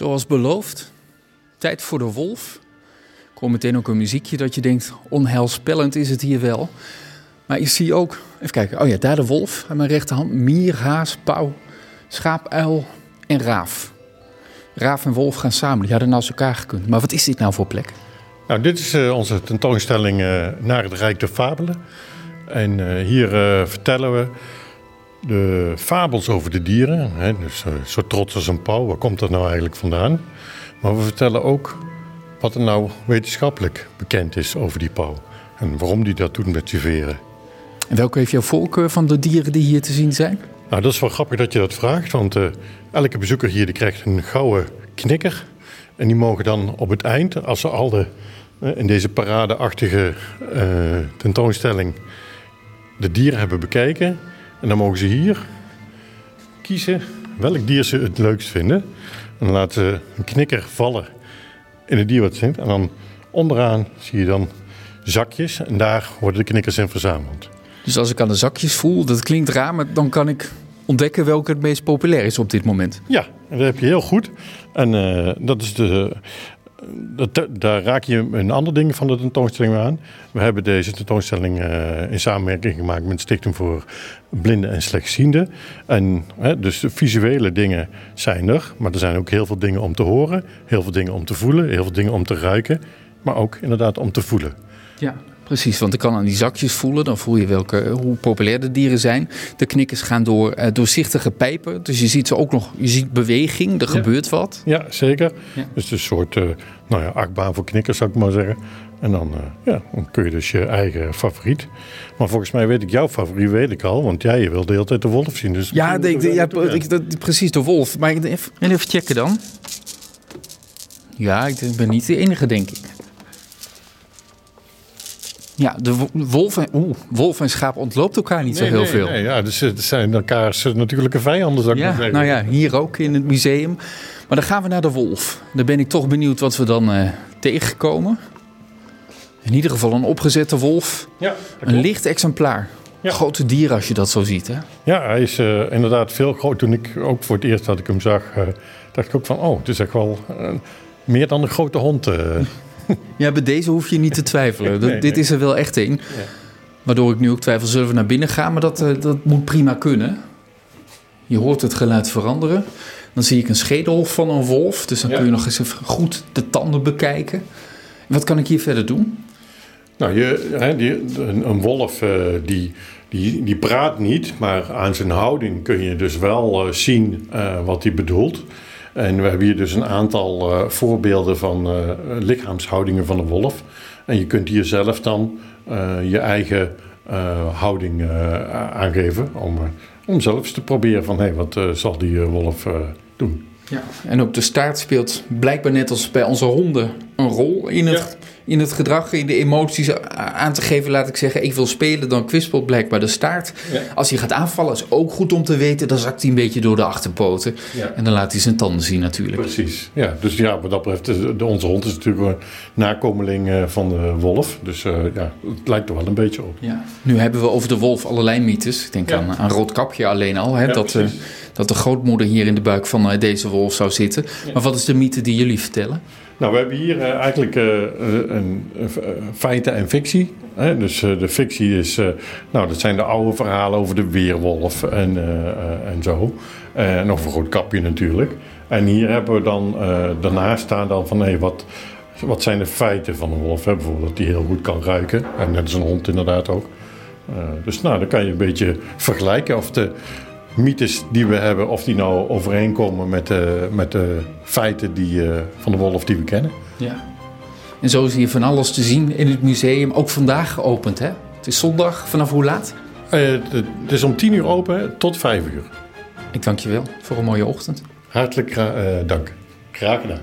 Zoals beloofd, tijd voor de wolf. Komt meteen ook een muziekje dat je denkt, onheilspellend is het hier wel. Maar je ziet ook, even kijken, oh ja, daar de wolf aan mijn rechterhand. Mier, haas, pauw, schaapuil en raaf. Raaf en wolf gaan samen, die hadden naast elkaar gekund. Maar wat is dit nou voor plek? Nou, dit is uh, onze tentoonstelling uh, Naar het Rijk der Fabelen. En uh, hier vertellen we de fabels over de dieren. Hè, dus zo trots als een pauw, waar komt dat nou eigenlijk vandaan? Maar we vertellen ook wat er nou wetenschappelijk bekend is over die pauw. En waarom die dat doet met veren. En welke heeft jouw voorkeur van de dieren die hier te zien zijn? Nou, dat is wel grappig dat je dat vraagt. Want uh, elke bezoeker hier die krijgt een gouden knikker. En die mogen dan op het eind, als ze al de, uh, in deze paradeachtige uh, tentoonstelling de dieren hebben bekeken. En dan mogen ze hier kiezen welk dier ze het leukst vinden. En dan laten ze een knikker vallen in het dier wat ze vindt. En dan onderaan zie je dan zakjes en daar worden de knikkers in verzameld. Dus als ik aan de zakjes voel, dat klinkt raar, maar dan kan ik ontdekken welke het meest populair is op dit moment. Ja, dat heb je heel goed. En uh, dat is de. Dat, daar raak je een ander ding van de tentoonstelling aan. We hebben deze tentoonstelling uh, in samenwerking gemaakt met Stichting voor Blinden en Slechtzienden. En hè, dus de visuele dingen zijn er, maar er zijn ook heel veel dingen om te horen, heel veel dingen om te voelen, heel veel dingen om te ruiken, maar ook inderdaad om te voelen. Ja, Precies, want ik kan aan die zakjes voelen. Dan voel je welke, hoe populair de dieren zijn. De knikkers gaan door uh, doorzichtige pijpen. Dus je ziet ze ook nog, je ziet beweging, er ja. gebeurt wat. Ja, zeker. Ja. Dus een soort uh, nou ja, achtbaan voor knikkers, zou ik maar zeggen. En dan, uh, ja, dan kun je dus je eigen favoriet. Maar volgens mij weet ik jouw favoriet, weet ik al. Want jij wil de hele tijd de wolf zien. Dus ja, de, de, ja, ik, precies, de wolf. Maar even, even checken dan. Ja, ik ben niet de enige, denk ik. Ja, de wolf en, oeh, wolf en schaap ontloopt elkaar niet nee, zo heel nee, veel. Nee, ja, dus het zijn elkaars natuurlijke vijanden, zou ik ja, maar zeggen. Nou ja, hier ook in het museum. Maar dan gaan we naar de wolf. Dan ben ik toch benieuwd wat we dan uh, tegenkomen. In ieder geval een opgezette wolf. Ja, een licht exemplaar. Ja. Grote dier als je dat zo ziet, hè? Ja, hij is uh, inderdaad veel groter. Toen ik ook voor het eerst dat ik hem zag, uh, dacht ik ook van... oh, het is echt wel meer dan een grote hond... Ja, bij deze hoef je niet te twijfelen. Nee, Dit nee. is er wel echt een. Ja. Waardoor ik nu ook twijfel, zullen we naar binnen gaan? Maar dat, uh, dat moet prima kunnen. Je hoort het geluid veranderen. Dan zie ik een schedel van een wolf. Dus dan Ja. kun je nog eens even goed de tanden bekijken. Wat kan ik hier verder doen? Nou, je, hè, die, een, een wolf eh, die, die, die praat niet, maar aan zijn houding kun je dus wel eh, zien eh, wat hij bedoelt. En we hebben hier dus een aantal eh, voorbeelden van eh, lichaamshoudingen van een wolf. En je kunt hier zelf dan eh, je eigen houding aangeven om, om zelfs te proberen van hé, wat zal die wolf doen. Ja. En ook de staart speelt blijkbaar net als bij onze honden een rol in het, in het gedrag, in de emoties aan te geven. Laat ik zeggen, ik wil spelen, dan kwispelt blijkbaar de staart. Ja. Als hij gaat aanvallen, is ook goed om te weten. Dan zakt hij een beetje door de achterpoten. Ja. En dan laat hij zijn tanden zien natuurlijk. Precies, ja. Dus ja, wat dat betreft, de, onze hond is natuurlijk een nakomeling eh, van de wolf. Dus eh, ja, het lijkt er wel een beetje op. Ja. Nu hebben we over de wolf allerlei mythes. Ik denk aan, aan Roodkapje alleen al. Hè, dat, eh, dat de grootmoeder hier in de buik van eh, deze wolf zou zitten. Maar wat is de mythe die jullie vertellen? Nou, we hebben hier eh, eigenlijk eh, een, een, feiten en fictie. Hè? Dus eh, de fictie is, eh, nou, dat zijn de oude verhalen over de weerwolf en, eh, eh, en zo. Eh, en over een groot kapje natuurlijk. En hier hebben we dan, eh, daarnaast staan dan van, hé, wat, wat zijn de feiten van een wolf? Bijvoorbeeld dat die heel goed kan ruiken. En net als een hond inderdaad ook. Eh, dus nou, dan kan je een beetje vergelijken of de mythes die we hebben, of die nou overeenkomen met de, met de feiten die, eh, van de wolf die we kennen. Ja. En zo is hier van alles te zien in het museum. Ook vandaag geopend, hè? Het is zondag. Vanaf hoe laat? Eh, het is om 10 uur open tot 5 uur. Ik dank je wel voor een mooie ochtend. Hartelijk gra- eh, dank. Graag gedaan.